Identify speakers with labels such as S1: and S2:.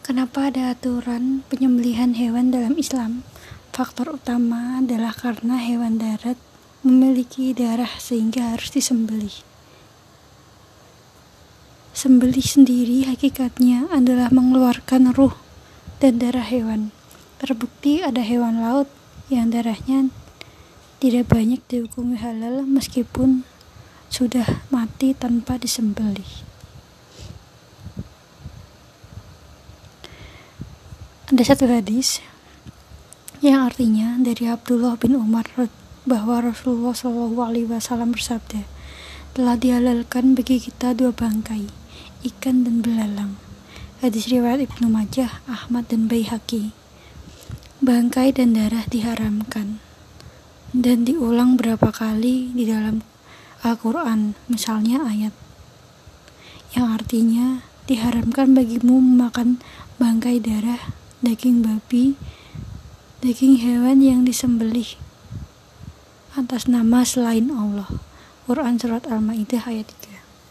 S1: Kenapa ada aturan penyembelihan hewan dalam Islam? Faktor utama adalah karena hewan darat memiliki darah sehingga harus disembelih. Sembelih sendiri hakikatnya adalah mengeluarkan ruh dan darah hewan. Terbukti ada hewan laut yang darahnya tidak banyak dihukumi halal meskipun sudah mati tanpa disembelih. Ada satu hadis yang artinya dari Abdullah bin Umar bahwa Rasulullah Shallallahu Alaihi Wasallam bersabda, telah dihalalkan bagi kita dua bangkai, ikan dan belalang. Hadis riwayat Ibnu Majah, Ahmad dan Baihaqi. Bangkai dan darah diharamkan dan diulang berapa kali di dalam Al-Quran, misalnya ayat yang artinya diharamkan bagimu memakan bangkai darah daging babi, daging hewan yang disembelih atas nama selain Allah. Quran Surat Al-Ma'idah ayat 3